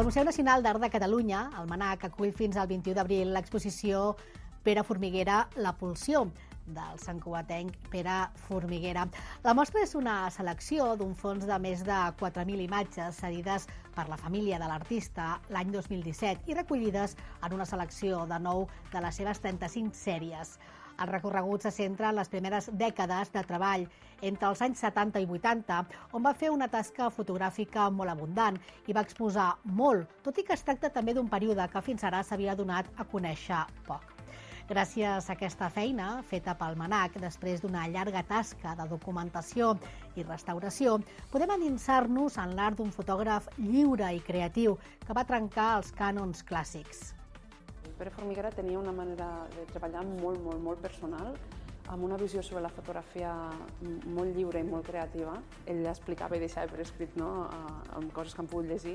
El Museu Nacional d'Art de Catalunya, el MANAC, acull fins al 21 d'abril l'exposició Pere Formiguera, La Pulsió, del santcugatenc Pere Formiguera. La mostra és una selecció d'un fons de més de 4.000 imatges cedides per la família de l'artista l'any 2017 i recollides en una selecció de nou de les seves 35 sèries. El recorregut se centra en les primeres dècades de treball entre els anys 70 i 80, on va fer una tasca fotogràfica molt abundant i va exposar molt, tot i que es tracta també d'un període que fins ara s'havia donat a conèixer poc. Gràcies a aquesta feina, feta pel MANAC després d'una llarga tasca de documentació i restauració, podem endinsar-nos en l'art d'un fotògraf lliure i creatiu que va trencar els cànons clàssics. Pere Formiguera tenia una manera de treballar molt, molt, molt personal, amb una visió sobre la fotografia molt lliure i molt creativa. Ell explicava i deixava per escrit no? amb coses que han pogut llegir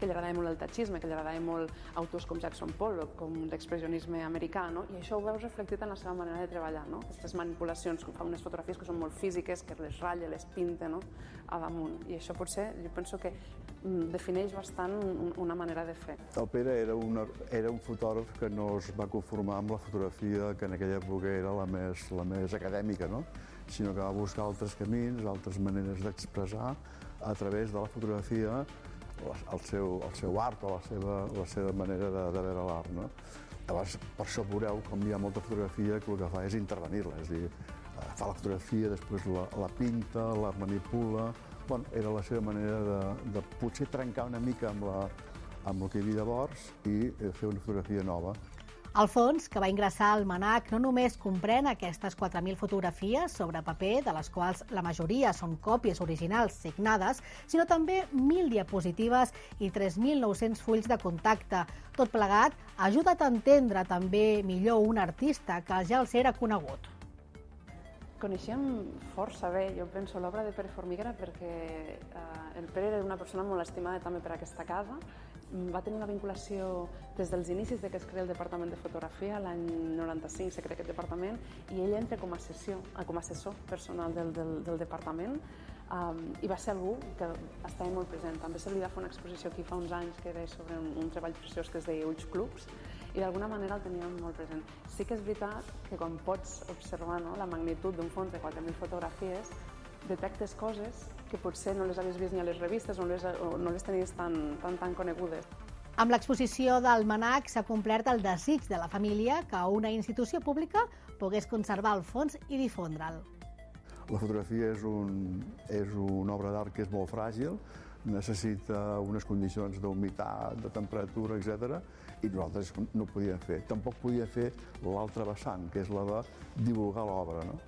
que li agradava molt el tachisme, que li agradava molt autors com Jackson Pollock, com l'expressionisme americà, no? i això ho veus reflectit en la seva manera de treballar, no? aquestes manipulacions, que fa unes fotografies que són molt físiques, que les ratlla, les pinta no? a damunt, i això potser, jo penso que mm, defineix bastant una manera de fer. El Pere era, una, era un fotògraf que no es va conformar amb la fotografia que en aquella època era la més, la més acadèmica, no? sinó que va buscar altres camins, altres maneres d'expressar a través de la fotografia el seu, el seu art o la seva, la seva manera de, de veure l'art. No? Llavors, per això veureu com hi ha molta fotografia que el que fa és intervenir-la, és a dir, eh, fa la fotografia, després la, la pinta, la manipula... Bueno, era la seva manera de, de potser trencar una mica amb, la, amb el que hi havia llavors i eh, fer una fotografia nova. El fons, que va ingressar al MANAC, no només comprèn aquestes 4.000 fotografies sobre paper, de les quals la majoria són còpies originals signades, sinó també 1.000 diapositives i 3.900 fulls de contacte. Tot plegat ajuda a entendre també millor un artista que ja els era conegut. Coneixíem força bé, jo penso, l'obra de Pere Formiguera perquè eh, el Pere era una persona molt estimada també per aquesta casa va tenir una vinculació des dels inicis de que es crea el Departament de Fotografia, l'any 95 se crea aquest departament, i ell entra com a, sessió, com a assessor personal del, del, del departament um, i va ser algú que estava molt present. També se li va fer una exposició aquí fa uns anys que era sobre un, un treball preciós que es deia Ulls Clubs, i d'alguna manera el teníem molt present. Sí que és veritat que quan pots observar no, la magnitud d'un fons de 4.000 fotografies, detectes coses que potser no les havies vist ni a les revistes o no les, o no les tenies tan, tan, tan conegudes. Amb l'exposició del MANAC s'ha complert el desig de la família que una institució pública pogués conservar el fons i difondre'l. La fotografia és, un, és una obra d'art que és molt fràgil, necessita unes condicions d'humitat, de temperatura, etc. i nosaltres no podíem fer. Tampoc podia fer l'altra vessant, que és la de divulgar l'obra. No?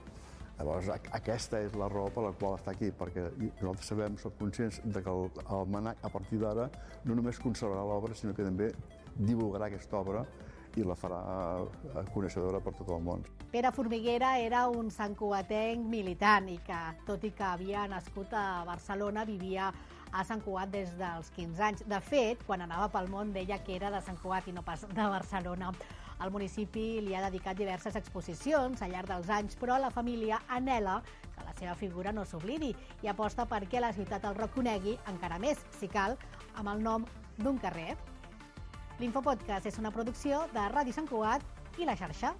Llavors, aquesta és la raó per la qual està aquí, perquè nosaltres sabem, som conscients de que el, el MANAC, a partir d'ara, no només conservarà l'obra, sinó que també divulgarà aquesta obra i la farà eh, coneixedora per tot el món. Pere Formiguera era un santcugatenc militant i que, tot i que havia nascut a Barcelona, vivia a Sant Cugat des dels 15 anys. De fet, quan anava pel món deia que era de Sant Cugat i no pas de Barcelona. El municipi li ha dedicat diverses exposicions al llarg dels anys, però la família anela que la seva figura no s'oblidi i aposta perquè la ciutat el reconegui encara més, si cal, amb el nom d'un carrer. L'Infopodcast és una producció de Ràdio Sant Cugat i la xarxa.